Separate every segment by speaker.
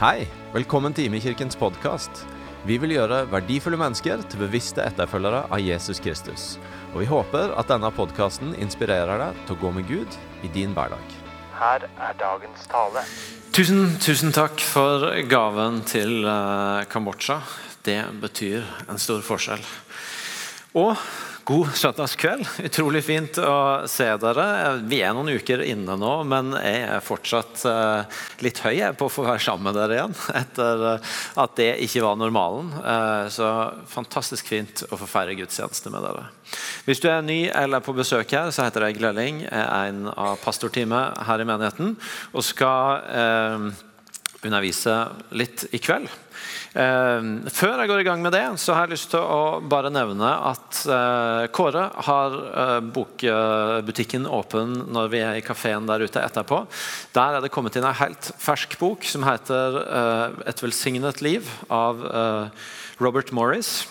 Speaker 1: Hei, velkommen til Imekirkens podkast. Vi vil gjøre verdifulle mennesker til bevisste etterfølgere av Jesus Kristus. Og vi håper at denne podkasten inspirerer deg til å gå med Gud i din hverdag.
Speaker 2: Her er dagens tale.
Speaker 3: Tusen, tusen takk for gaven til eh, Kambodsja. Det betyr en stor forskjell. Og god søndagskveld. Utrolig fint å se dere. Vi er noen uker inne nå, men jeg er fortsatt eh, litt høy på å få være sammen med dere igjen. Etter eh, at det ikke var normalen. Eh, så fantastisk fint å få feire gudstjeneste med dere. Hvis du er ny eller på besøk her, så heter jeg Glelling. Jeg er en av pastorteamet her i menigheten og skal undervise litt i kveld. Eh, før jeg går i gang med det, så har jeg lyst til å bare nevne at eh, Kåre har eh, bokbutikken åpen når vi er i kafeen der ute etterpå. Der er det kommet inn en helt fersk bok som heter eh, 'Et velsignet liv' av Robert Morris.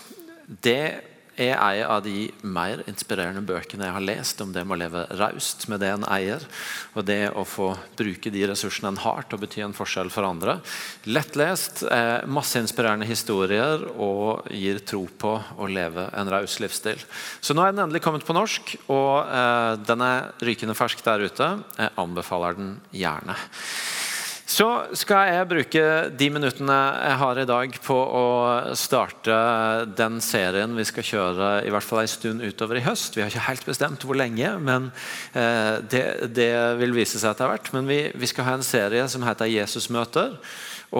Speaker 3: Det er en av de mer inspirerende bøkene jeg har lest om det med å leve raust med det en eier, og det å få bruke de ressursene en har til å bety en forskjell for andre. Lettlest, eh, masse inspirerende historier og gir tro på å leve en raus livsstil. Så nå er den endelig kommet på norsk, og eh, den er rykende fersk der ute. Jeg anbefaler den gjerne. Så skal jeg bruke de minuttene jeg har i dag på å starte den serien vi skal kjøre i hvert fall en stund utover i høst. Vi har ikke helt bestemt hvor lenge, men eh, det, det vil vise seg etter hvert. Men vi, vi skal ha en serie som heter 'Jesusmøter'.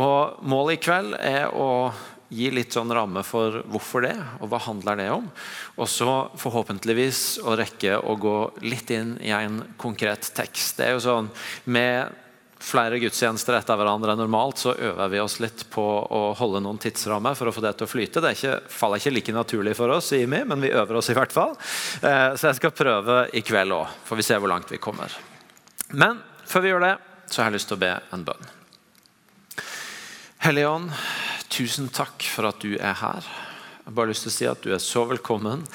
Speaker 3: Og Målet i kveld er å gi litt sånn ramme for hvorfor det, og hva handler det om. Og så forhåpentligvis å rekke å gå litt inn i en konkret tekst. Det er jo sånn med flere gudstjenester etter hverandre normalt, så øver vi oss litt på å holde noen tidsrammer for å få det til å flyte. Det ikke, faller ikke like naturlig for oss, i IMI, men vi øver oss i hvert fall. Eh, så jeg skal prøve i kveld òg, får vi se hvor langt vi kommer. Men før vi gjør det, så har jeg lyst til å be en bønn. Hellige Ånd, tusen takk for at du er her. Jeg har bare lyst til å si at du er så velkommen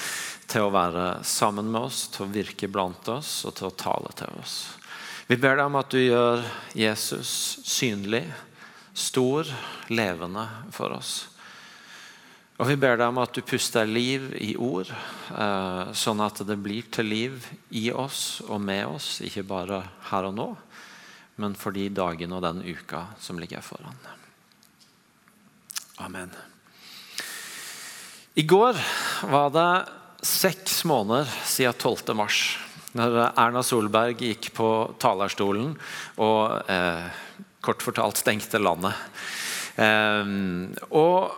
Speaker 3: til å være sammen med oss, til å virke blant oss og til å tale til oss. Vi ber deg om at du gjør Jesus synlig, stor, levende for oss. Og vi ber deg om at du puster liv i ord, eh, sånn at det blir til liv i oss og med oss, ikke bare her og nå, men for de dagene og den uka som ligger foran. Amen. I går var det seks måneder siden 12. mars når Erna Solberg gikk på talerstolen og eh, kort fortalt stengte landet. Eh, og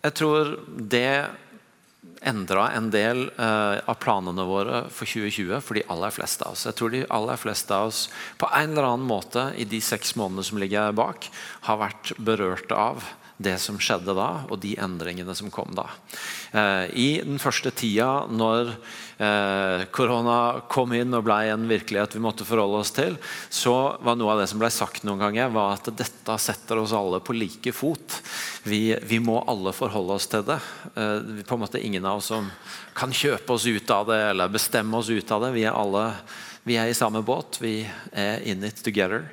Speaker 3: jeg tror det endra en del eh, av planene våre for 2020 for de aller fleste av oss. Jeg tror de aller fleste av oss på en eller annen måte i de seks månedene som ligger bak, har vært berørt av det som skjedde da, og de endringene som kom da. Eh, I den første tida når eh, korona kom inn og ble en virkelighet vi måtte forholde oss til, så var noe av det som ble sagt noen ganger, var at dette setter oss alle på like fot. Vi, vi må alle forholde oss til det. Eh, på en måte Ingen av oss som kan kjøpe oss ut av det eller bestemme oss ut av det. Vi er alle vi er i samme båt. Vi er in it together.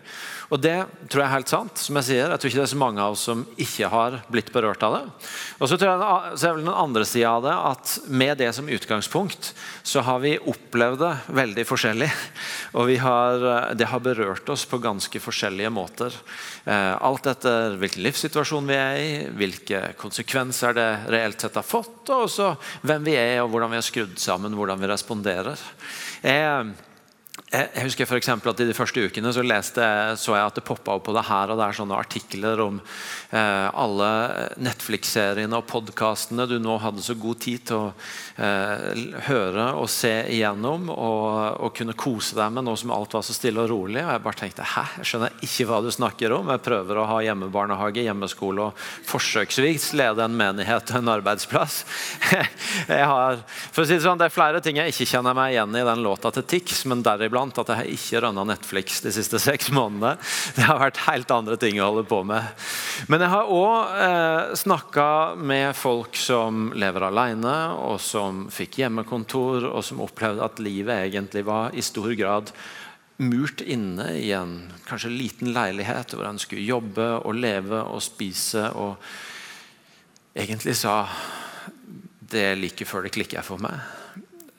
Speaker 3: Og Det tror jeg er helt sant. som Jeg sier. Jeg tror ikke det er så mange av oss som ikke har blitt berørt av det. Og så tror jeg så er vel den andre sida av det at med det som utgangspunkt, så har vi opplevd det veldig forskjellig. Og har, det har berørt oss på ganske forskjellige måter. Eh, alt etter hvilken livssituasjon vi er i, hvilke konsekvenser det reelt sett har fått, og også hvem vi er og hvordan vi har skrudd sammen, hvordan vi responderer. Jeg jeg husker for at I de første ukene så, leste, så jeg at det poppa opp på det her og der sånne artikler om eh, alle Netflix-seriene og podkastene du nå hadde så god tid til å eh, høre og se igjennom og, og, kunne kose deg med nå som alt var så stille og rolig. Og jeg bare tenkte hæ, jeg skjønner ikke hva du snakker om. Jeg prøver å ha hjemmebarnehage, hjemmeskole og forsøksvis lede en menighet og en arbeidsplass. jeg har, for å si Det sånn, det er flere ting jeg ikke kjenner meg igjen i den låta til Tix, men deriblant iblant at jeg ikke rønna Netflix de siste seks månedene. Det har vært helt andre ting å holde på med. Men jeg har òg eh, snakka med folk som lever alene, og som fikk hjemmekontor, og som opplevde at livet egentlig var i stor grad murt inne i en kanskje liten leilighet hvor en skulle jobbe og leve og spise. Og egentlig sa det er like før det klikker for meg.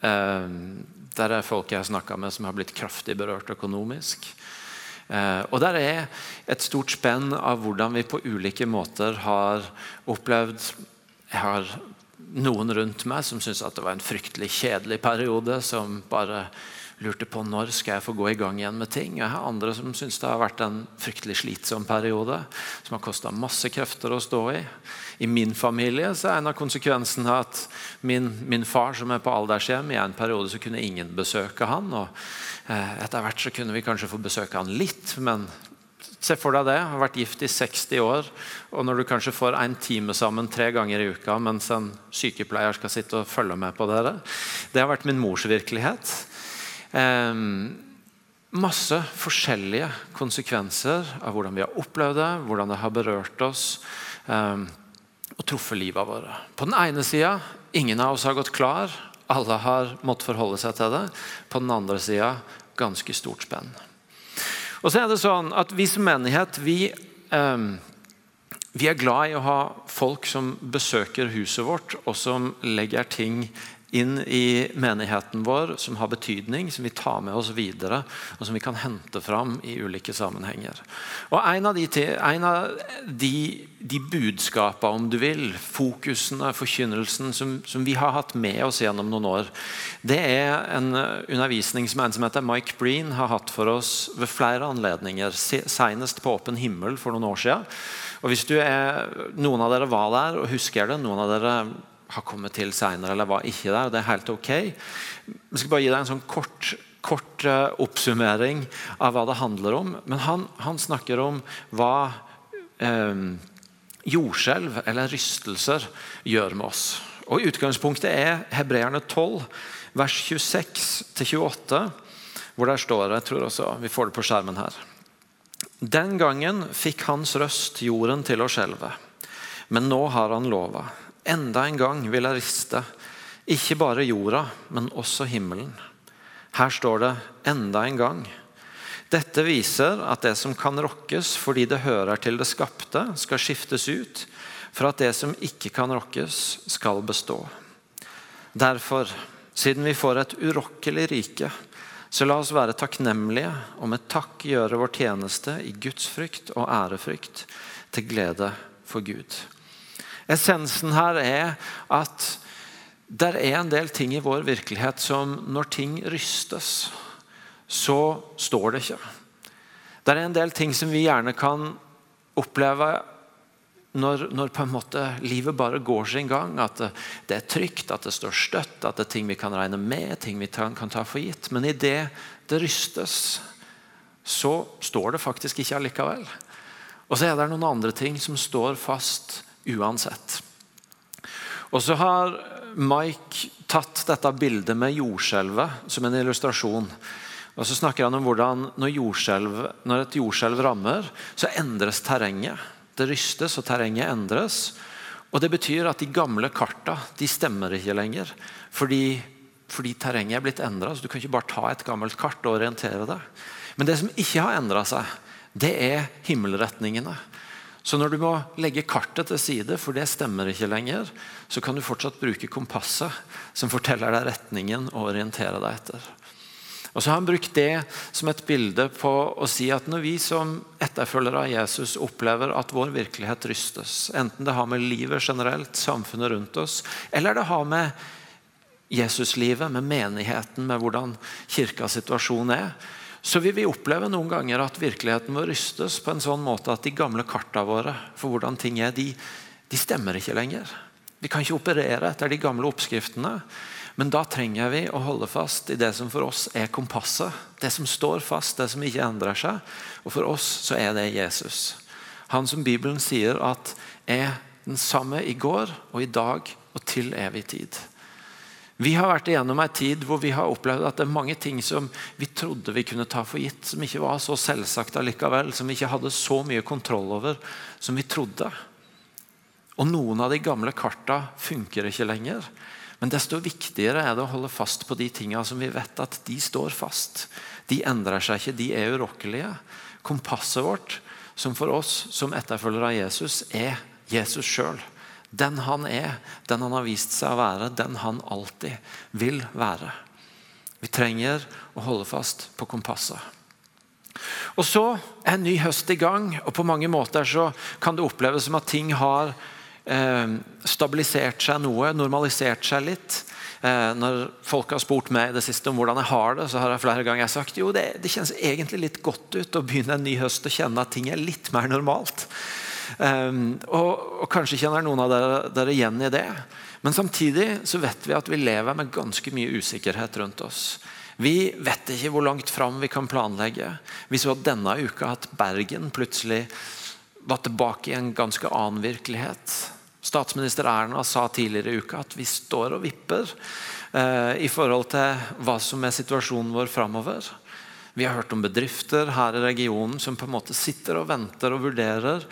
Speaker 3: Eh, der er folk jeg har snakka med som har blitt kraftig berørt økonomisk. Eh, og der er et stort spenn av hvordan vi på ulike måter har opplevd Jeg har noen rundt meg som syns det var en fryktelig kjedelig periode, som bare lurte på når skal jeg få gå i gang igjen med ting. Jeg har andre som syns det har vært en fryktelig slitsom periode, som har kosta masse krefter å stå i. I min familie så er en av konsekvensene at min, min far, som er på aldershjem, i en periode så kunne ingen besøke han. og eh, Etter hvert så kunne vi kanskje få besøke han litt, men Se for deg det. Har vært gift i 60 år. Og når du kanskje får en time sammen tre ganger i uka mens en sykepleier skal sitte og følge med på dere. Det har vært min mors virkelighet. Eh, masse forskjellige konsekvenser av hvordan vi har opplevd det, hvordan det har berørt oss. Eh, og truffet livet våre. På den ene sida ingen av oss har gått klar. Alle har måttet forholde seg til det. På den andre sida ganske stort spenn. Og så er det sånn at Vi som menighet vi, eh, vi er glad i å ha folk som besøker huset vårt, og som legger ting inn i menigheten vår som har betydning, som vi tar med oss videre, og som vi kan hente fram i ulike sammenhenger. Og En av de, en av de, de budskapene, om du vil, fokusene, forkynnelsen, som, som, vi har hatt med oss gjennom noen år, det er en undervisning som en som heter Mike Breen har hatt for oss ved flere anledninger, senest på Åpen himmel for noen år siden. Og hvis er, Noen av dere var der og husker det, noen av dere har kommet til senere eller var ikke der. Det er helt ok. Jeg skal bare gi deg en sånn kort, kort uh, oppsummering av hva det handler om. Men han, han snakker om hva um, jordskjelv eller rystelser gjør med oss. Og Utgangspunktet er Hebreerne 12, vers 26-28, hvor der står Jeg tror også vi får det på skjermen her. Den gangen fikk hans røst jorden til å skjelve, men nå har han lova. Enda en gang vil jeg riste, ikke bare jorda, men også himmelen. Her står det 'enda en gang'. Dette viser at det som kan rokkes fordi det hører til det skapte, skal skiftes ut, for at det som ikke kan rokkes, skal bestå. Derfor, siden vi får et urokkelig rike, så la oss være takknemlige og med takk gjøre vår tjeneste i Guds frykt og ærefrykt, til glede for Gud. Essensen her er at det er en del ting i vår virkelighet som når ting rystes, så står det ikke. Det er en del ting som vi gjerne kan oppleve når, når, på en måte livet bare går sin gang. At det, det, er trygt, at det står støtt, at det er ting vi kan regne med, ting vi kan, kan ta for gitt. Men idet det rystes, så står det faktisk ikke allikevel. Og så er det noen andre ting som står fast uansett. Og så har Mike tatt dette bildet med jordskjelvet som en illustrasjon. Og så snakker han om hvordan når, når et jordskjelv rammer, så endres terrenget. Det rystes, og terrenget endres. Og Det betyr at de gamle karta de stemmer ikke lenger. Fordi, fordi terrenget er blitt endra. Du kan ikke bare ta et gammelt kart og orientere deg. Men det som ikke har endra seg, det er himmelretningene. Så når du må legge kartet til side, for det stemmer ikke lenger, så kan du fortsatt bruke kompasset, som forteller deg retningen å orientere deg etter. Og så har han brukt det som et bilde på å si at når vi som etterfølgere av Jesus opplever at vår virkelighet rystes, enten det har med livet generelt, samfunnet rundt oss, eller det har med Jesuslivet, med menigheten, med hvordan kirkas situasjon er, så vil vi oppleve noen ganger at virkeligheten vår rystes på en sånn måte at de gamle karta våre for hvordan ting er, de, de stemmer ikke lenger. Vi kan ikke operere etter de gamle oppskriftene. Men da trenger vi å holde fast i det som for oss er kompasset. Det som står fast, det som ikke endrer seg. Og for oss så er det Jesus. Han som Bibelen sier at er den samme i går og i dag og til evig tid. Vi har vært igjennom en tid hvor vi har opplevd at det er mange ting som vi trodde vi kunne ta for gitt, som ikke var så selvsagt allikevel, som vi ikke hadde så mye kontroll over som vi trodde. Og Noen av de gamle karta funker ikke lenger. Men desto viktigere er det å holde fast på de tingene som vi vet at de står fast. De endrer seg ikke, de er urokkelige. Kompasset vårt, som for oss som etterfølgere av Jesus, er Jesus sjøl. Den han er, den han har vist seg å være, den han alltid vil være. Vi trenger å holde fast på kompasset. Og Så er en ny høst i gang, og på mange måter så kan det oppleves som at ting har eh, stabilisert seg noe, normalisert seg litt. Eh, når folk har spurt meg det siste om hvordan jeg har det, så har jeg flere ganger sagt jo det, det kjennes egentlig litt godt ut å begynne en ny høst og kjenne at ting er litt mer normalt. Um, og, og, Kanskje kjenner noen av dere, dere igjen i det. Men samtidig så vet vi at vi lever med ganske mye usikkerhet rundt oss. Vi vet ikke hvor langt fram vi kan planlegge. Vi så denne uka at Bergen plutselig var tilbake i en ganske annen virkelighet. Statsminister Erna sa tidligere i uka at vi står og vipper eh, i forhold til hva som er situasjonen vår framover. Vi har hørt om bedrifter her i regionen som på en måte sitter og venter og vurderer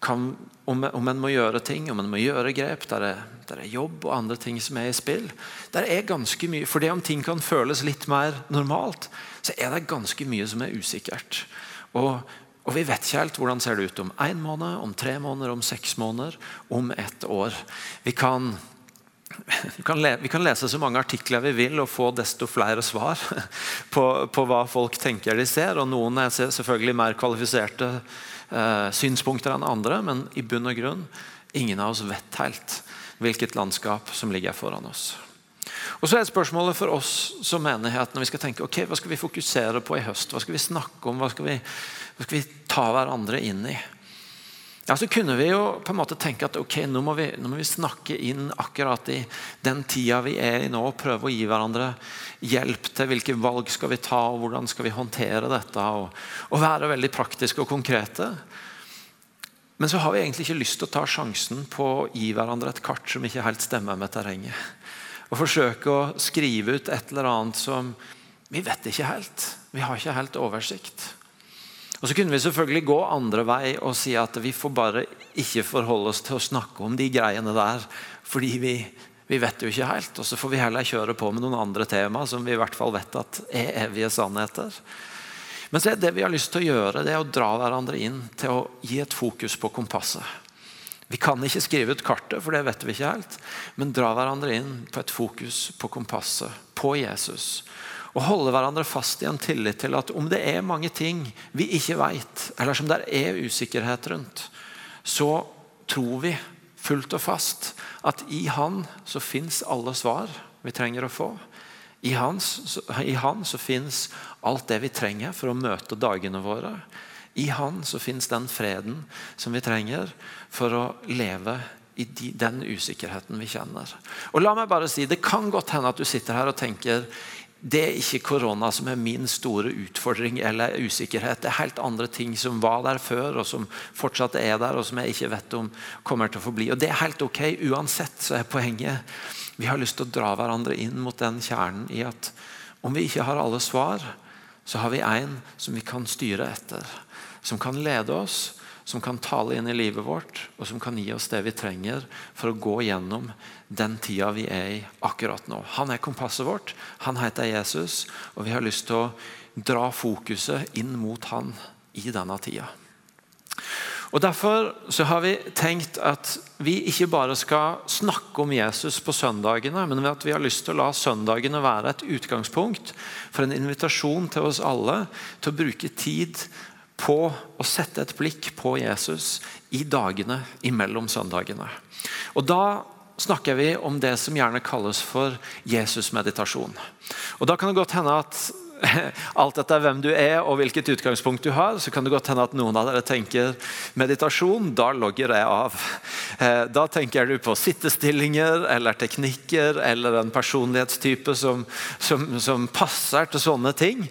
Speaker 3: kan, om, om en må gjøre ting, om en må gjøre grep. Der er, der er, jobb og andre ting som er i spill. Der er ganske mye, for det Om ting kan føles litt mer normalt, så er det ganske mye som er usikkert. Og og Vi vet ikke helt hvordan ser det ut om én måned, om tre måneder, om seks måneder, om ett år. Vi kan, vi kan, le, vi kan lese så mange artikler vi vil og få desto flere svar på, på hva folk tenker de ser. og Noen er selvfølgelig mer kvalifiserte eh, synspunkter enn andre, men i bunn og grunn ingen av oss vet helt hvilket landskap som ligger foran oss. Og så er spørsmålet for oss som menighet når vi skal tenke ok, hva skal vi fokusere på i høst. Hva skal vi snakke om? Hva skal vi, hva skal vi ta hverandre inn i? Ja, Så kunne vi jo på en måte tenke at ok, nå må, vi, nå må vi snakke inn akkurat i den tida vi er i nå, og prøve å gi hverandre hjelp til hvilke valg skal vi ta, og hvordan skal vi håndtere dette. Og, og være veldig praktiske og konkrete. Men så har vi egentlig ikke lyst til å ta sjansen på å gi hverandre et kart som ikke helt stemmer med terrenget og forsøke å skrive ut et eller annet som vi vet ikke helt. Vi har ikke helt oversikt. Og Så kunne vi selvfølgelig gå andre vei og si at vi får bare ikke forholde oss til å snakke om de greiene der, fordi vi, vi vet jo ikke helt. Og så får vi heller kjøre på med noen andre tema som vi i hvert fall vet at er evige sannheter. Men så er det vi har lyst til å gjøre, det er å dra hverandre inn til å gi et fokus på kompasset. Vi kan ikke skrive ut kartet, for det vet vi ikke helt. Men dra hverandre inn på et fokus på kompasset, på Jesus. Og holde hverandre fast i en tillit til at om det er mange ting vi ikke vet, eller som det er usikkerhet rundt, så tror vi fullt og fast at i Han så fins alle svar vi trenger å få. I, hans, I Han så fins alt det vi trenger for å møte dagene våre. I Han så fins den freden som vi trenger for å leve i de, den usikkerheten vi kjenner. Og la meg bare si, Det kan godt hende at du sitter her og tenker det er ikke korona som er min store utfordring eller usikkerhet. Det er helt andre ting som var der før, og som fortsatt er der, og som jeg ikke vet om kommer til å forbli. Og Det er helt ok. Uansett så er poenget vi har lyst til å dra hverandre inn mot den kjernen i at om vi ikke har alle svar, så har vi en som vi kan styre etter. Som kan lede oss, som kan tale inn i livet vårt, og som kan gi oss det vi trenger for å gå gjennom den tida vi er i akkurat nå. Han er kompasset vårt, han heter Jesus, og vi har lyst til å dra fokuset inn mot han i denne tida. Og Derfor så har vi tenkt at vi ikke bare skal snakke om Jesus på søndagene, men at vi har lyst til å la søndagene være et utgangspunkt for en invitasjon til oss alle til å bruke tid på å sette et blikk på Jesus i dagene imellom søndagene. Og Da snakker vi om det som gjerne kalles for Jesus-meditasjon. Og Da kan det godt hende at alt etter hvem du er og hvilket utgangspunkt du har, så kan det godt hende at noen av dere tenker meditasjon. Da logger jeg av. Eh, da tenker du på sittestillinger eller teknikker eller en personlighetstype som, som, som passer til sånne ting.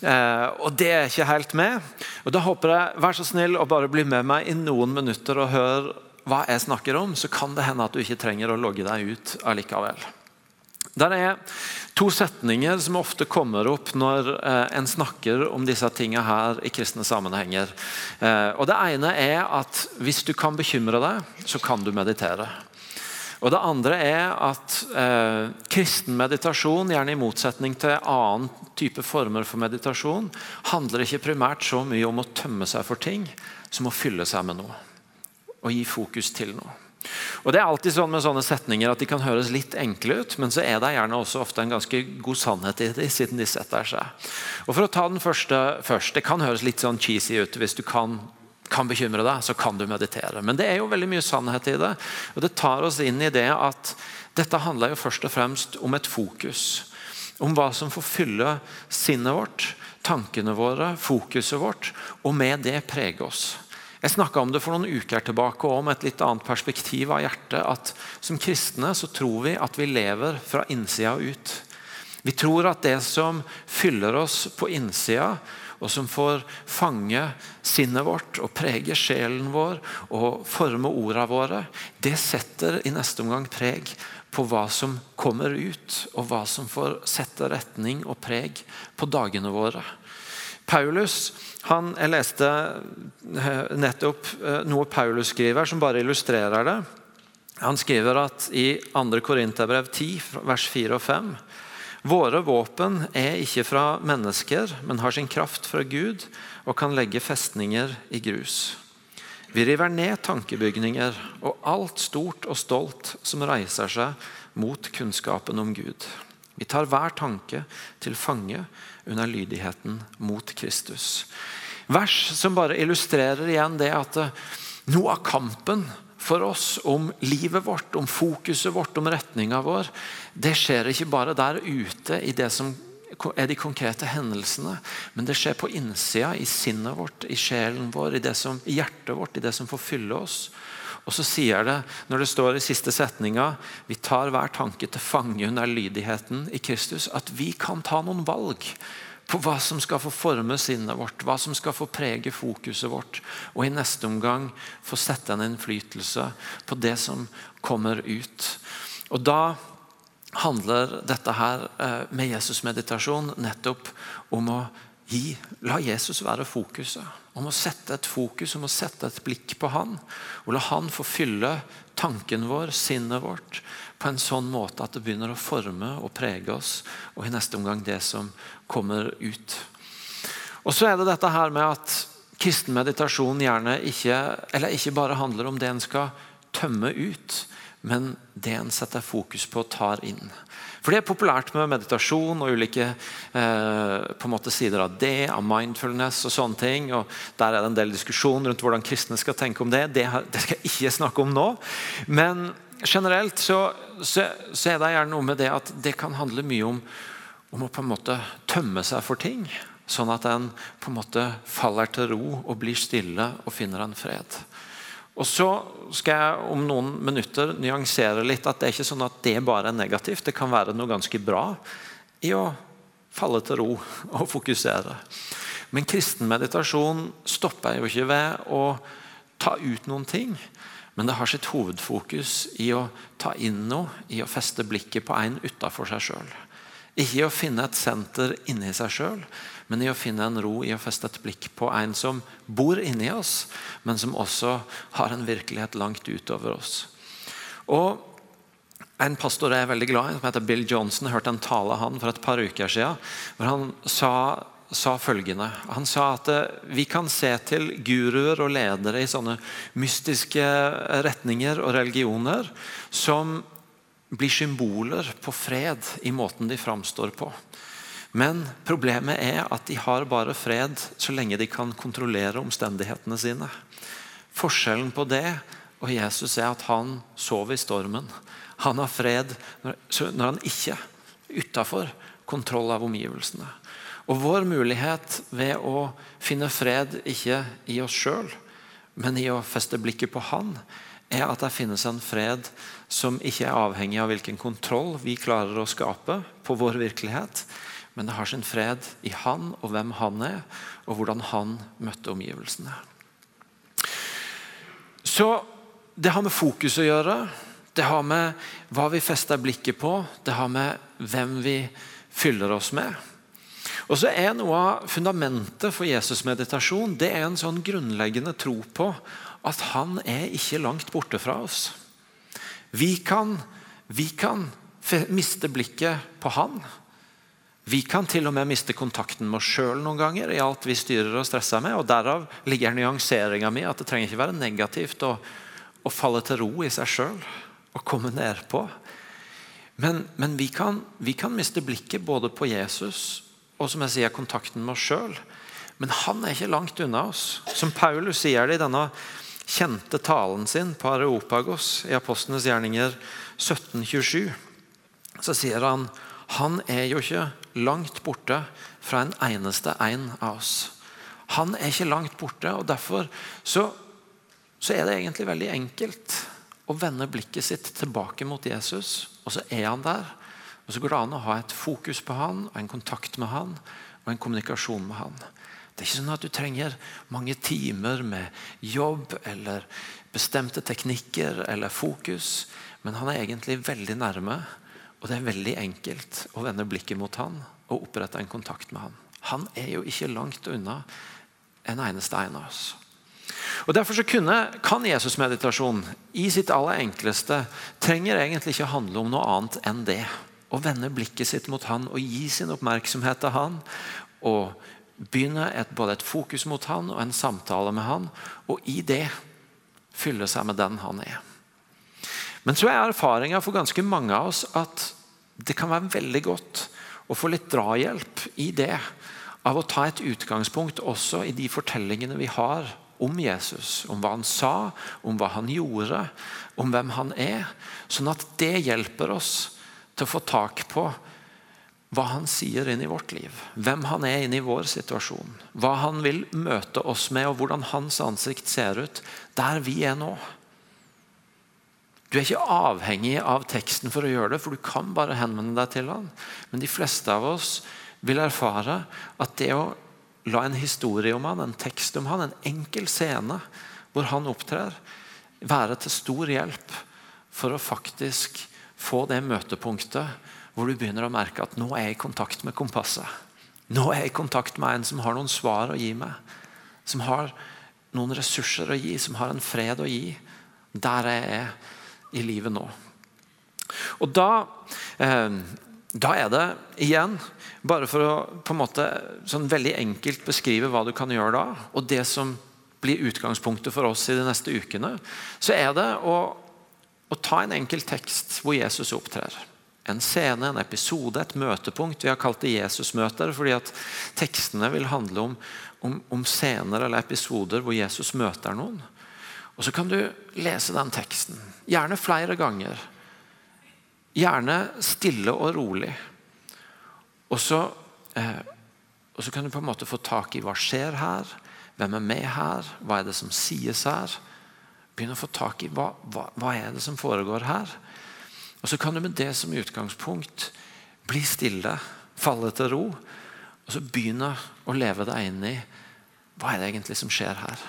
Speaker 3: Eh, og det er ikke helt med. Og Da håper jeg, vær så snill å bare bli med meg i noen minutter og hør hva jeg snakker om, så kan det hende at du ikke trenger å logge deg ut allikevel. Der er to setninger som ofte kommer opp når eh, en snakker om disse tingene her i kristne sammenhenger. Eh, og Det ene er at hvis du kan bekymre deg, så kan du meditere. Og Det andre er at eh, kristen meditasjon, gjerne i motsetning til annen type former for meditasjon, handler ikke primært så mye om å tømme seg for ting som å fylle seg med noe. Og gi fokus til noe. Og det er alltid sånn med sånne setninger at De kan høres litt enkle ut, men så er det gjerne også ofte en ganske god sannhet i dem, siden de setter seg. Og For å ta den første først. Det kan høres litt sånn cheesy ut hvis du kan, kan bekymre deg, så kan du meditere. Men det er jo veldig mye sannhet i det. Og det tar oss inn i det at dette handler jo først og fremst om et fokus. Om hva som får fylle sinnet vårt, tankene våre, fokuset vårt, og med det prege oss. Jeg snakka om det for noen uker tilbake om et litt annet perspektiv av hjertet. at Som kristne så tror vi at vi lever fra innsida ut. Vi tror at det som fyller oss på innsida, og som får fange sinnet vårt og prege sjelen vår og forme ordene våre, det setter i neste omgang preg på hva som kommer ut, og hva som får sette retning og preg på dagene våre. Paulus han, Jeg leste eh, nettopp eh, noe Paulus skriver, som bare illustrerer det. Han skriver at i 2. Korinterbrev 10, vers 4 og 5 Våre våpen er ikke fra mennesker, men har sin kraft fra Gud og kan legge festninger i grus. Vi river ned tankebygninger og alt stort og stolt som reiser seg mot kunnskapen om Gud. Vi tar hver tanke til fange under lydigheten mot Kristus. Vers som bare illustrerer igjen det at eh, noe av kampen for oss om livet vårt, om fokuset vårt, om retninga vår, det skjer ikke bare der ute i det som er de konkrete hendelsene, men det skjer på innsida, i sinnet vårt, i sjelen vår, i, det som, i hjertet vårt, i det som får fylle oss. Og så sier det, når det står i siste setninga, vi tar hver tanke til fange under lydigheten i Kristus, at vi kan ta noen valg på hva som skal få forme sinnet vårt, hva som skal få prege fokuset vårt, og i neste omgang få sette en innflytelse på det som kommer ut. Og Da handler dette her eh, med Jesus-meditasjon nettopp om å gi, la Jesus være fokuset. Om å sette et fokus, om å sette et blikk på han. Og la han få fylle tanken vår, sinnet vårt, på en sånn måte at det begynner å forme og prege oss, og i neste omgang det som kommer ut. Og så er det dette her med at kristen meditasjon gjerne ikke, eller ikke bare handler om det en skal tømme ut, men det en setter fokus på og tar inn. For Det er populært med meditasjon og ulike eh, måte sider av det, av mindfulness og sånne ting. og Der er det en del diskusjon rundt hvordan kristne skal tenke om det. Det, det skal jeg ikke snakke om nå. Men generelt så, så, så, er det gjerne noe med det at det kan handle mye om, om å på en måte tømme seg for ting. Sånn at en på en måte faller til ro og blir stille og finner en fred. Og Så skal jeg om noen minutter nyansere litt at det er ikke sånn at det bare er negativt. Det kan være noe ganske bra i å falle til ro og fokusere. Men kristen meditasjon stopper jo ikke ved å ta ut noen ting. Men det har sitt hovedfokus i å ta inn noe, i å feste blikket på en utafor seg sjøl. Ikke i å finne et senter inni seg sjøl, men i å finne en ro i å feste et blikk på en som bor inni oss, men som også har en virkelighet langt utover oss. Og En pastor jeg er veldig glad i, som heter Bill Johnson, jeg hørte en tale han for et par uker siden, hvor han sa sa følgende. Han sa at eh, vi kan se til guruer og ledere i sånne mystiske retninger og religioner som blir symboler på fred i måten de framstår på. Men problemet er at de har bare fred så lenge de kan kontrollere omstendighetene sine. Forskjellen på det og Jesus er at han sover i stormen. Han har fred når han ikke er utafor kontroll av omgivelsene. Og vår mulighet ved å finne fred ikke i oss sjøl, men i å feste blikket på Han, er at det finnes en fred som ikke er avhengig av hvilken kontroll vi klarer å skape på vår virkelighet, men det har sin fred i Han og hvem Han er, og hvordan Han møtte omgivelsene. Så det har med fokus å gjøre. Det har med hva vi fester blikket på, det har med hvem vi fyller oss med. Og så er Noe av fundamentet for Jesus' meditasjon det er en sånn grunnleggende tro på at han er ikke langt borte fra oss. Vi kan, vi kan miste blikket på han. Vi kan til og med miste kontakten med oss sjøl noen ganger i alt vi styrer og stresser med. og Derav ligger nyanseringa mi at det trenger ikke være negativt å, å falle til ro i seg sjøl og komme nedpå. Men, men vi, kan, vi, kan, miste blikket både på Jesus og som jeg sier, kontakten med oss sjøl. Men han er ikke langt unna oss. Som Paulus sier det i denne kjente talen sin på Areopagos i Apostlenes gjerninger 1727, så sier han han er jo ikke langt borte fra en eneste en av oss. Han er ikke langt borte, og derfor så, så er det egentlig veldig enkelt å vende blikket sitt tilbake mot Jesus, og så er han der. Og Så går det an å ha et fokus på han, og en kontakt med han og en kommunikasjon med han. Det er ikke sånn at du trenger mange timer med jobb eller bestemte teknikker eller fokus, men han er egentlig veldig nærme. Og det er veldig enkelt å vende blikket mot han og opprette en kontakt med han. Han er jo ikke langt unna en eneste en av oss. Og Derfor så kunne, kan Jesus-meditasjon i sitt aller enkleste trenger egentlig ikke handle om noe annet enn det. Å vende blikket sitt mot han og gi sin oppmerksomhet til han. Og begynne et, både et fokus mot han og en samtale med han. Og i det fylle seg med den han er. Men så er erfaringa for ganske mange av oss at det kan være veldig godt å få litt drahjelp i det. Av å ta et utgangspunkt også i de fortellingene vi har om Jesus. Om hva han sa, om hva han gjorde, om hvem han er. Sånn at det hjelper oss til å få tak på hva han sier inn i vårt liv. Hvem han er inn i vår situasjon. Hva han vil møte oss med, og hvordan hans ansikt ser ut der vi er nå. Du er ikke avhengig av teksten for å gjøre det, for du kan bare henvende deg til han. Men de fleste av oss vil erfare at det å la en historie om han, en tekst om han, en enkel scene hvor han opptrer, være til stor hjelp for å faktisk få det møtepunktet hvor du begynner å merke at nå er jeg i kontakt med kompasset. Nå er jeg i kontakt med en som har noen svar å gi meg. Som har noen ressurser å gi, som har en fred å gi. Der jeg er i livet nå. Og da, eh, da er det igjen bare for å på en måte sånn veldig enkelt beskrive hva du kan gjøre da, og det som blir utgangspunktet for oss i de neste ukene, så er det å, å ta en enkel tekst hvor Jesus opptrer. En scene, en episode, et møtepunkt. Vi har kalt det Jesusmøter fordi at tekstene vil handle om, om, om scener eller episoder hvor Jesus møter noen. Og Så kan du lese den teksten, gjerne flere ganger. Gjerne stille og rolig. Og så, eh, og så, kan du på en måte få tak i hva skjer her, hvem er med her, hva er det som sies her. Begynne å få tak i hva, hva, hva er det som foregår her. Og Så kan du med det som utgangspunkt bli stille, falle til ro. Og så begynne å leve deg inn i hva er det egentlig som skjer her.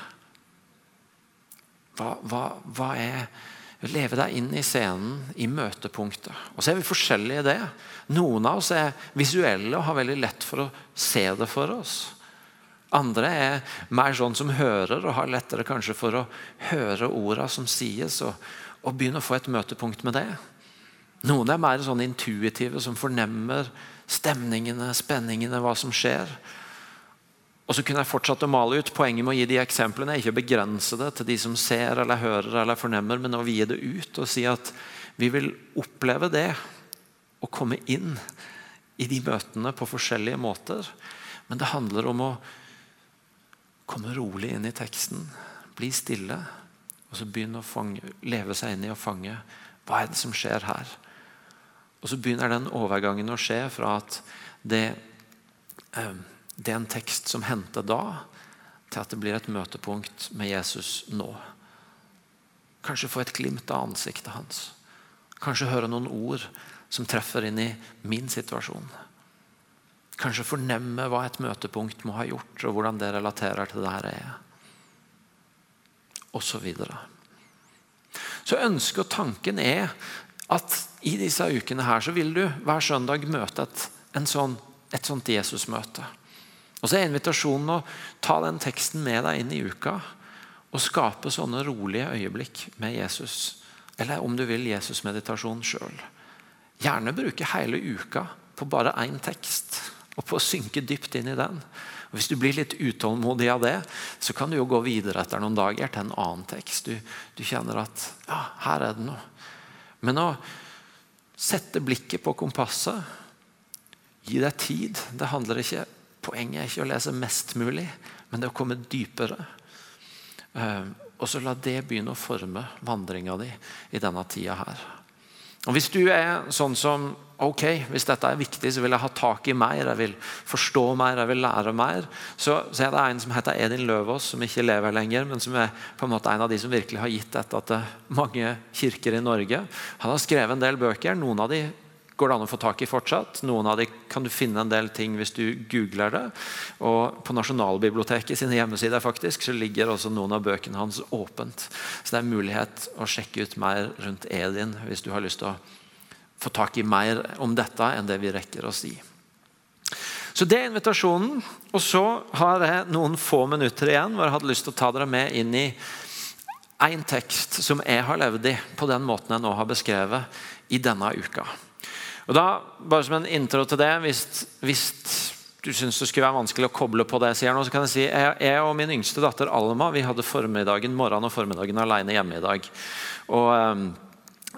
Speaker 3: Hva, hva, hva er Leve deg inn i scenen, i møtepunktet. Og så er vi forskjellige i det. Noen av oss er visuelle og har veldig lett for å se det for oss. Andre er mer sånn som hører og har lettere kanskje for å høre ordene som sies, og, og begynne å få et møtepunkt med det. Noen er mer sånn intuitive, som fornemmer stemningene, spenningene, hva som skjer. Og så kunne jeg fortsatt å male ut. Poenget med å gi de eksemplene er ikke å begrense det til de som ser eller hører eller fornemmer, men å gi det ut og si at vi vil oppleve det å komme inn i de møtene på forskjellige måter. Men det handler om å komme rolig inn i teksten, bli stille, og så begynne å fange, leve seg inn i å fange hva er det som skjer her. Og så begynner den overgangen å skje fra at det eh, det er en tekst som henter da, til at det blir et møtepunkt med Jesus nå. Kanskje få et glimt av ansiktet hans. Kanskje høre noen ord som treffer inn i min situasjon. Kanskje fornemme hva et møtepunkt må ha gjort, og hvordan det relaterer til der jeg er. Og så videre. Så ønsket og tanken er at i disse ukene her så vil du hver søndag møte et, sånn, et sånt Jesusmøte. Og så er invitasjonen å ta den teksten med deg inn i uka og skape sånne rolige øyeblikk med Jesus. eller om du vil Jesus-meditasjon sjøl. Gjerne bruke hele uka på bare én tekst, og på å synke dypt inn i den. Og Hvis du blir litt utålmodig av det, så kan du jo gå videre etter noen dager til en annen tekst. Du, du kjenner at ja, her er det noe. Men å sette blikket på kompasset, gi deg tid det handler ikke, Poenget er ikke å lese mest mulig, men det å komme dypere. Uh, og så la det begynne å forme vandringa di i denne tida her. Og Hvis du er sånn som ok, hvis dette er viktig, så vil jeg ha tak i mer, jeg vil forstå mer, jeg vil lære mer, så, så er det en som heter Edin Løvaas, som ikke lever lenger, men som er på en måte en av de som virkelig har gitt dette til mange kirker i Norge. Han har skrevet en del bøker. Noen av de går det an å få tak i fortsatt. Noen av dem kan du finne en del ting hvis du googler det. Og På Nasjonalbiblioteket sine hjemmesider faktisk, så ligger også noen av bøkene hans åpent. Så det er mulighet å sjekke ut mer rundt Edin hvis du har lyst til å få tak i mer om dette enn det vi rekker å si. Så Det er invitasjonen. Og så har jeg noen få minutter igjen hvor jeg hadde lyst til å ta dere med inn i én tekst som jeg har levd i på den måten jeg nå har beskrevet i denne uka. Og da, bare som en intro til det, Hvis, hvis du syns det skulle være vanskelig å koble på det jeg sier nå, så kan jeg si jeg, jeg og min yngste datter Alma vi hadde formiddagen, morgenen og formiddagen alene hjemme i dag. Og...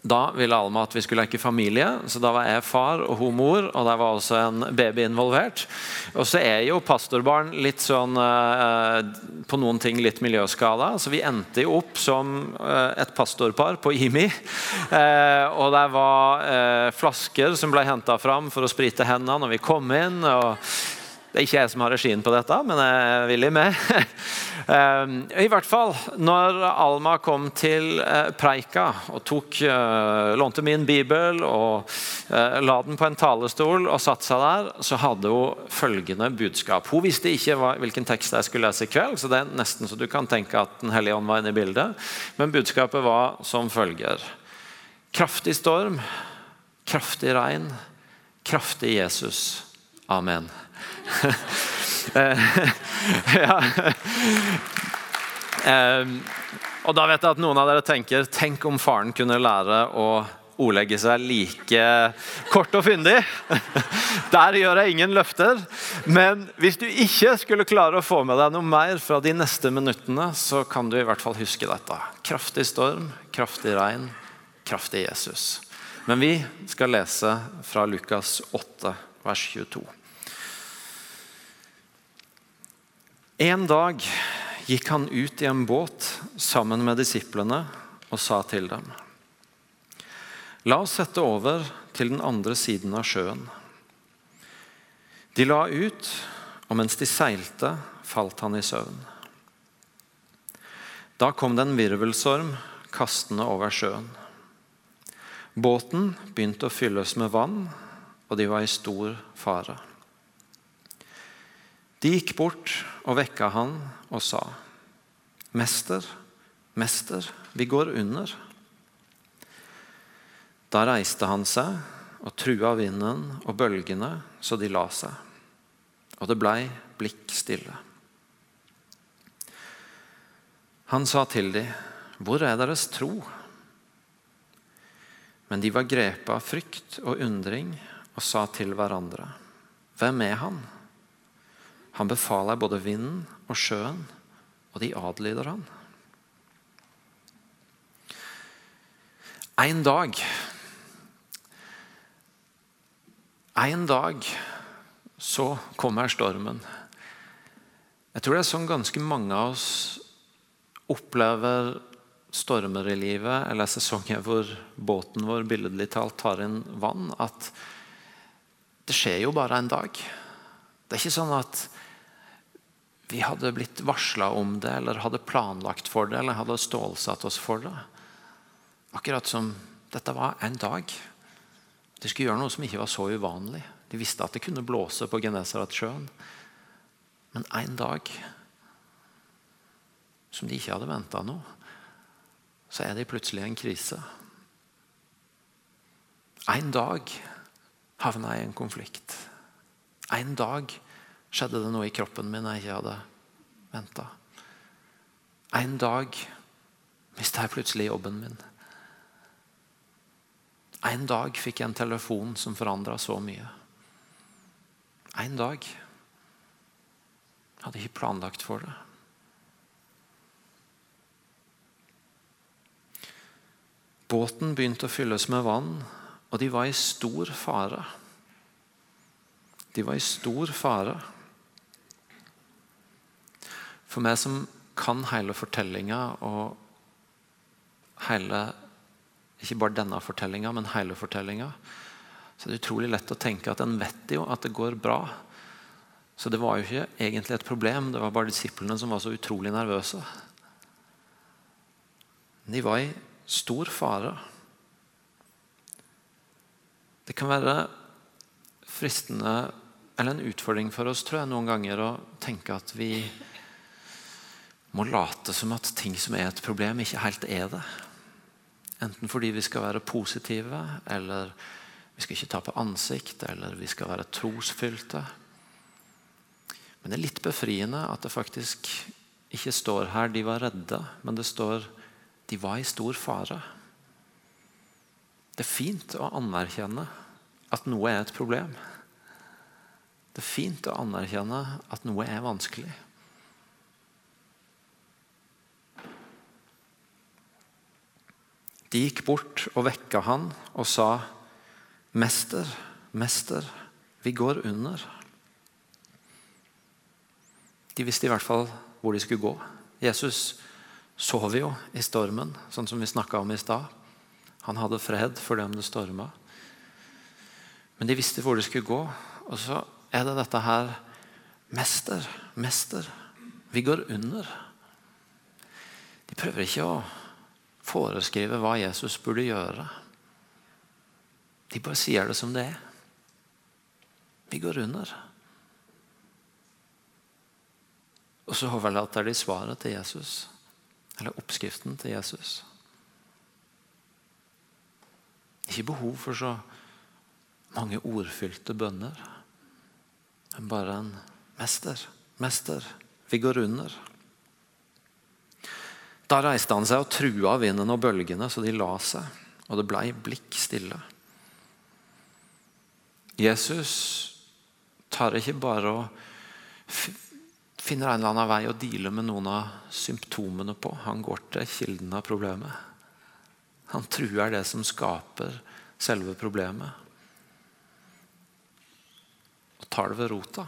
Speaker 3: Da ville Alma at vi skulle leke familie, så da var jeg far og hun mor. Og der var også en baby involvert. Og så er jo pastorbarn litt sånn eh, på noen ting litt miljøskada, så vi endte jo opp som eh, et pastorpar på IMI. Eh, og der var flasker som ble henta fram for å sprite hendene når vi kom inn. og det er ikke jeg som har regien på dette, men jeg er villig med. Ehm, I hvert fall, når Alma kom til eh, preika og tok, eh, lånte min bibel og eh, la den på en talestol og satte seg der, så hadde hun følgende budskap. Hun visste ikke hvilken tekst jeg skulle lese i kveld, så det er nesten så du kan tenke at Den hellige ånd var inne i bildet. Men budskapet var som følger. Kraftig storm, kraftig regn, kraftig Jesus. Amen. Ja. og da vet jeg at noen av dere tenker Tenk om faren kunne lære å ordlegge seg like kort og fyndig. Der gjør jeg ingen løfter. Men hvis du ikke skulle klare å få med deg noe mer fra de neste minuttene, så kan du i hvert fall huske dette. Kraftig storm, kraftig regn, kraftig Jesus. Men vi skal lese fra Lukas 8, vers 22. En dag gikk han ut i en båt sammen med disiplene og sa til dem.: La oss sette over til den andre siden av sjøen. De la ut, og mens de seilte, falt han i søvn. Da kom det en virvelstorm kastende over sjøen. Båten begynte å fylles med vann, og de var i stor fare. De gikk bort og vekka han og sa, 'Mester, mester, vi går under.' Da reiste han seg og trua vinden og bølgene så de la seg, og det blei blikk stille. Han sa til dem, 'Hvor er deres tro?' Men de var grepet av frykt og undring og sa til hverandre, 'Hvem er han?' Han befaler både vinden og sjøen, og de adlyder han. En dag En dag så kommer stormen. Jeg tror det er sånn ganske mange av oss opplever stormer i livet, eller sesonger hvor båten vår billedlig talt tar inn vann, at det skjer jo bare en dag. Det er ikke sånn at vi hadde blitt varsla om det, eller hadde planlagt for det, eller hadde stålsatt oss for det. Akkurat som dette var en dag. De skulle gjøre noe som ikke var så uvanlig. De visste at det kunne blåse på Genesaretsjøen. Men en dag som de ikke hadde venta noe, så er de plutselig en krise. En dag havna jeg i en konflikt. En dag skjedde det noe i kroppen min jeg ikke hadde venta. En dag mista jeg plutselig jobben min. En dag fikk jeg en telefon som forandra så mye. En dag. Jeg hadde ikke planlagt for det. Båten begynte å fylles med vann, og de var i stor fare. De var i stor fare. For meg som kan hele fortellinga og hele Ikke bare denne fortellinga, men hele fortellinga. Så det er utrolig lett å tenke at en vet jo at det går bra. Så det var jo ikke egentlig et problem, det var bare disiplene som var så utrolig nervøse. De var i stor fare. Det kan være fristende eller en utfordring for oss tror jeg, noen ganger å tenke at vi må late som at ting som er et problem, ikke helt er det. Enten fordi vi skal være positive, eller vi skal ikke tape ansikt, eller vi skal være trosfylte. Men det er litt befriende at det faktisk ikke står her 'de var redde', men det står 'de var i stor fare'. Det er fint å anerkjenne at noe er et problem. Det er fint å anerkjenne at noe er vanskelig. De gikk bort og vekka han og sa, 'Mester, mester, vi går under.' De visste i hvert fall hvor de skulle gå. Jesus sov jo i stormen, sånn som vi snakka om i stad. Han hadde fred for dem det storma. Men de visste hvor de skulle gå. Og så er det dette her Mester, mester, vi går under. De prøver ikke å foreskrive hva Jesus burde gjøre. De bare sier det som det er. Vi går under. Og så overlater de svaret til Jesus. Eller oppskriften til Jesus. Ikke behov for så mange ordfylte bønner. Men bare en mester. Mester, vi går under. Da reiste han seg og trua vinden og bølgene så de la seg, og det blei blikk stille. Jesus tar ikke bare og finner en eller annen vei å deale med noen av symptomene på. Han går til kilden av problemet. Han truer det som skaper selve problemet. Og tar det ved rota.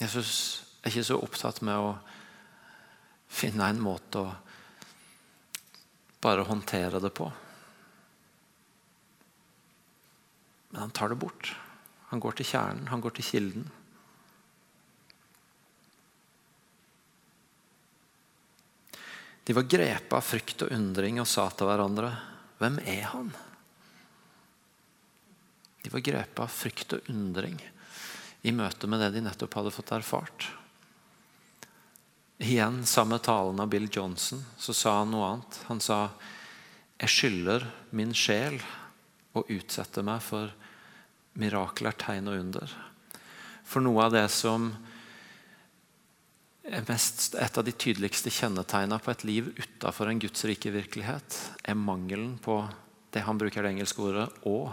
Speaker 3: Jesus er ikke så opptatt med å finne en måte å bare håndtere det på. Men han tar det bort. Han går til kjernen, han går til kilden. De var grepet av frykt og undring og sa til hverandre, 'Hvem er han?' De var grepet av frykt og undring i møte med det de nettopp hadde fått erfart. Igjen, samme talen av Bill Johnson, så sa han noe annet. Han sa jeg skylder min sjel å utsette meg for mirakler, tegn og under. For noe av det som er mest, et av de tydeligste kjennetegnene på et liv utafor en Guds rike virkelighet, er mangelen på det han bruker det engelske ordet og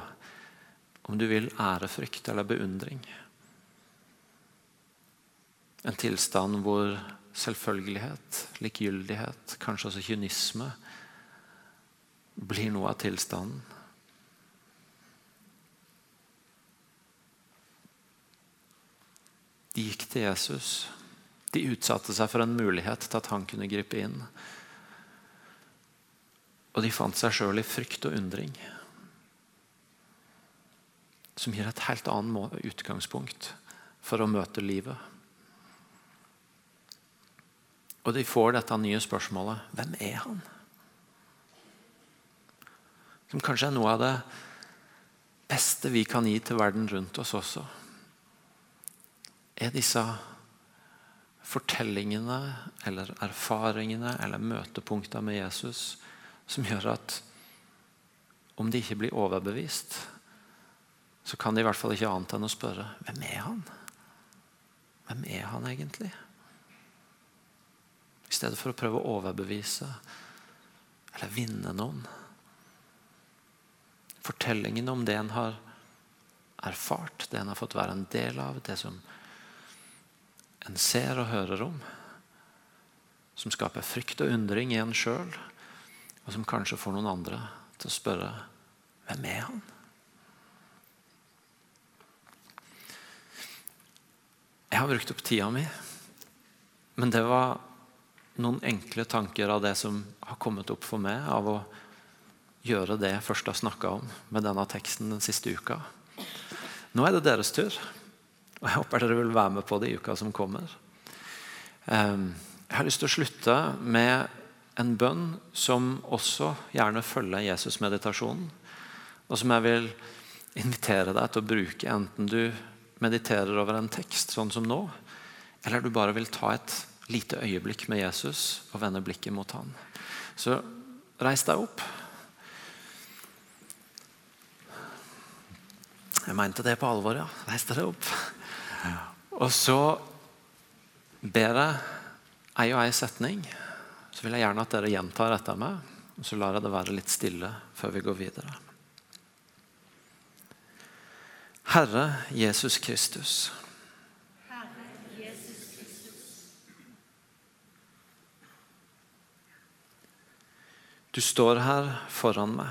Speaker 3: om du vil ærefrykt eller beundring. En tilstand hvor selvfølgelighet, likegyldighet, kanskje også kynisme, blir noe av tilstanden. De gikk til Jesus. De utsatte seg for en mulighet til at han kunne gripe inn. Og de fant seg sjøl i frykt og undring. Som gir et helt annet utgangspunkt for å møte livet. Og de får dette nye spørsmålet hvem er han? Som kanskje er noe av det beste vi kan gi til verden rundt oss også. Er disse fortellingene eller erfaringene eller møtepunktene med Jesus som gjør at om de ikke blir overbevist, så kan de i hvert fall ikke annet enn å spørre hvem er han? Hvem er han egentlig? I stedet for å prøve å overbevise eller vinne noen, fortellingen om det en har erfart, det en har fått være en del av, det som en ser og hører om. Som skaper frykt og undring i en sjøl, og som kanskje får noen andre til å spørre hvem er han? Jeg har brukt opp tida mi, men det var noen enkle tanker av det som har kommet opp for meg av å gjøre det jeg først har snakka om med denne teksten den siste uka. Nå er det deres tur, og jeg håper dere vil være med på det i uka som kommer. Ehm, jeg har lyst til å slutte med en bønn som også gjerne følger Jesus-meditasjonen, og som jeg vil invitere deg til å bruke enten du mediterer over en tekst, sånn som nå, eller du bare vil ta et lite øyeblikk med Jesus og vende blikket mot han. Så reis deg opp. Jeg mente det på alvor, ja. Reis dere opp. Og så ber jeg ei og ei setning. Så vil jeg gjerne at dere gjentar etter meg. Og så lar jeg det være litt stille før vi går videre. Herre Jesus Kristus. Du står her foran meg.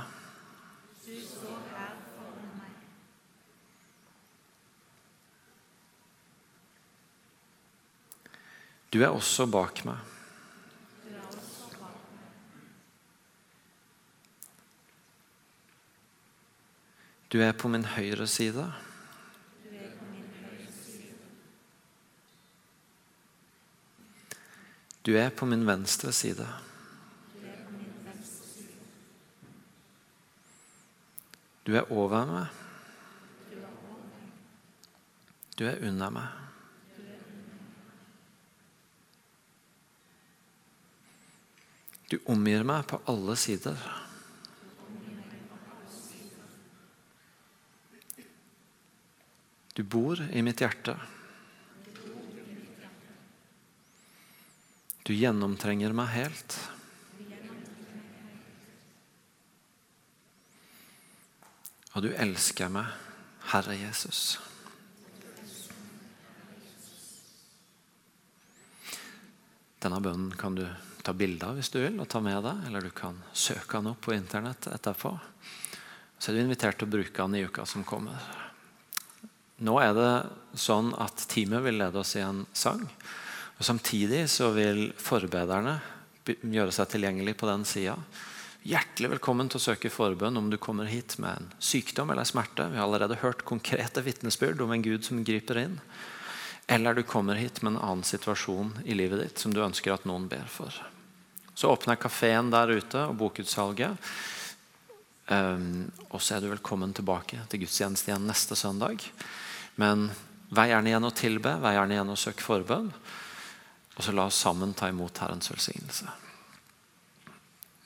Speaker 3: Du er også bak meg. Du er på min høyre side. Du er på min venstre side. Du er over meg. Du er under meg. Du omgir meg på alle sider. Du bor i mitt hjerte. Du gjennomtrenger meg helt. Og du elsker meg, Herre Jesus. Denne bønnen kan du ta bilde av hvis du vil, og ta med deg. Eller du kan søke den opp på internett etterpå. Så er du invitert til å bruke den i uka som kommer. Nå er det sånn at teamet vil lede oss i en sang. og Samtidig så vil forbederne gjøre seg tilgjengelig på den sida. Hjertelig velkommen til å søke forbønn om du kommer hit med en sykdom eller smerte. Vi har allerede hørt konkrete vitnesbyrd om en Gud som griper inn. Eller du kommer hit med en annen situasjon i livet ditt som du ønsker at noen ber for. Så åpner kafeen der ute og bokutsalget. Um, og så er du velkommen tilbake til gudstjeneste igjen neste søndag. Men vær gjerne igjen å tilbe, vær gjerne igjen å søke forbønn. Og så la oss sammen ta imot Herrens velsignelse.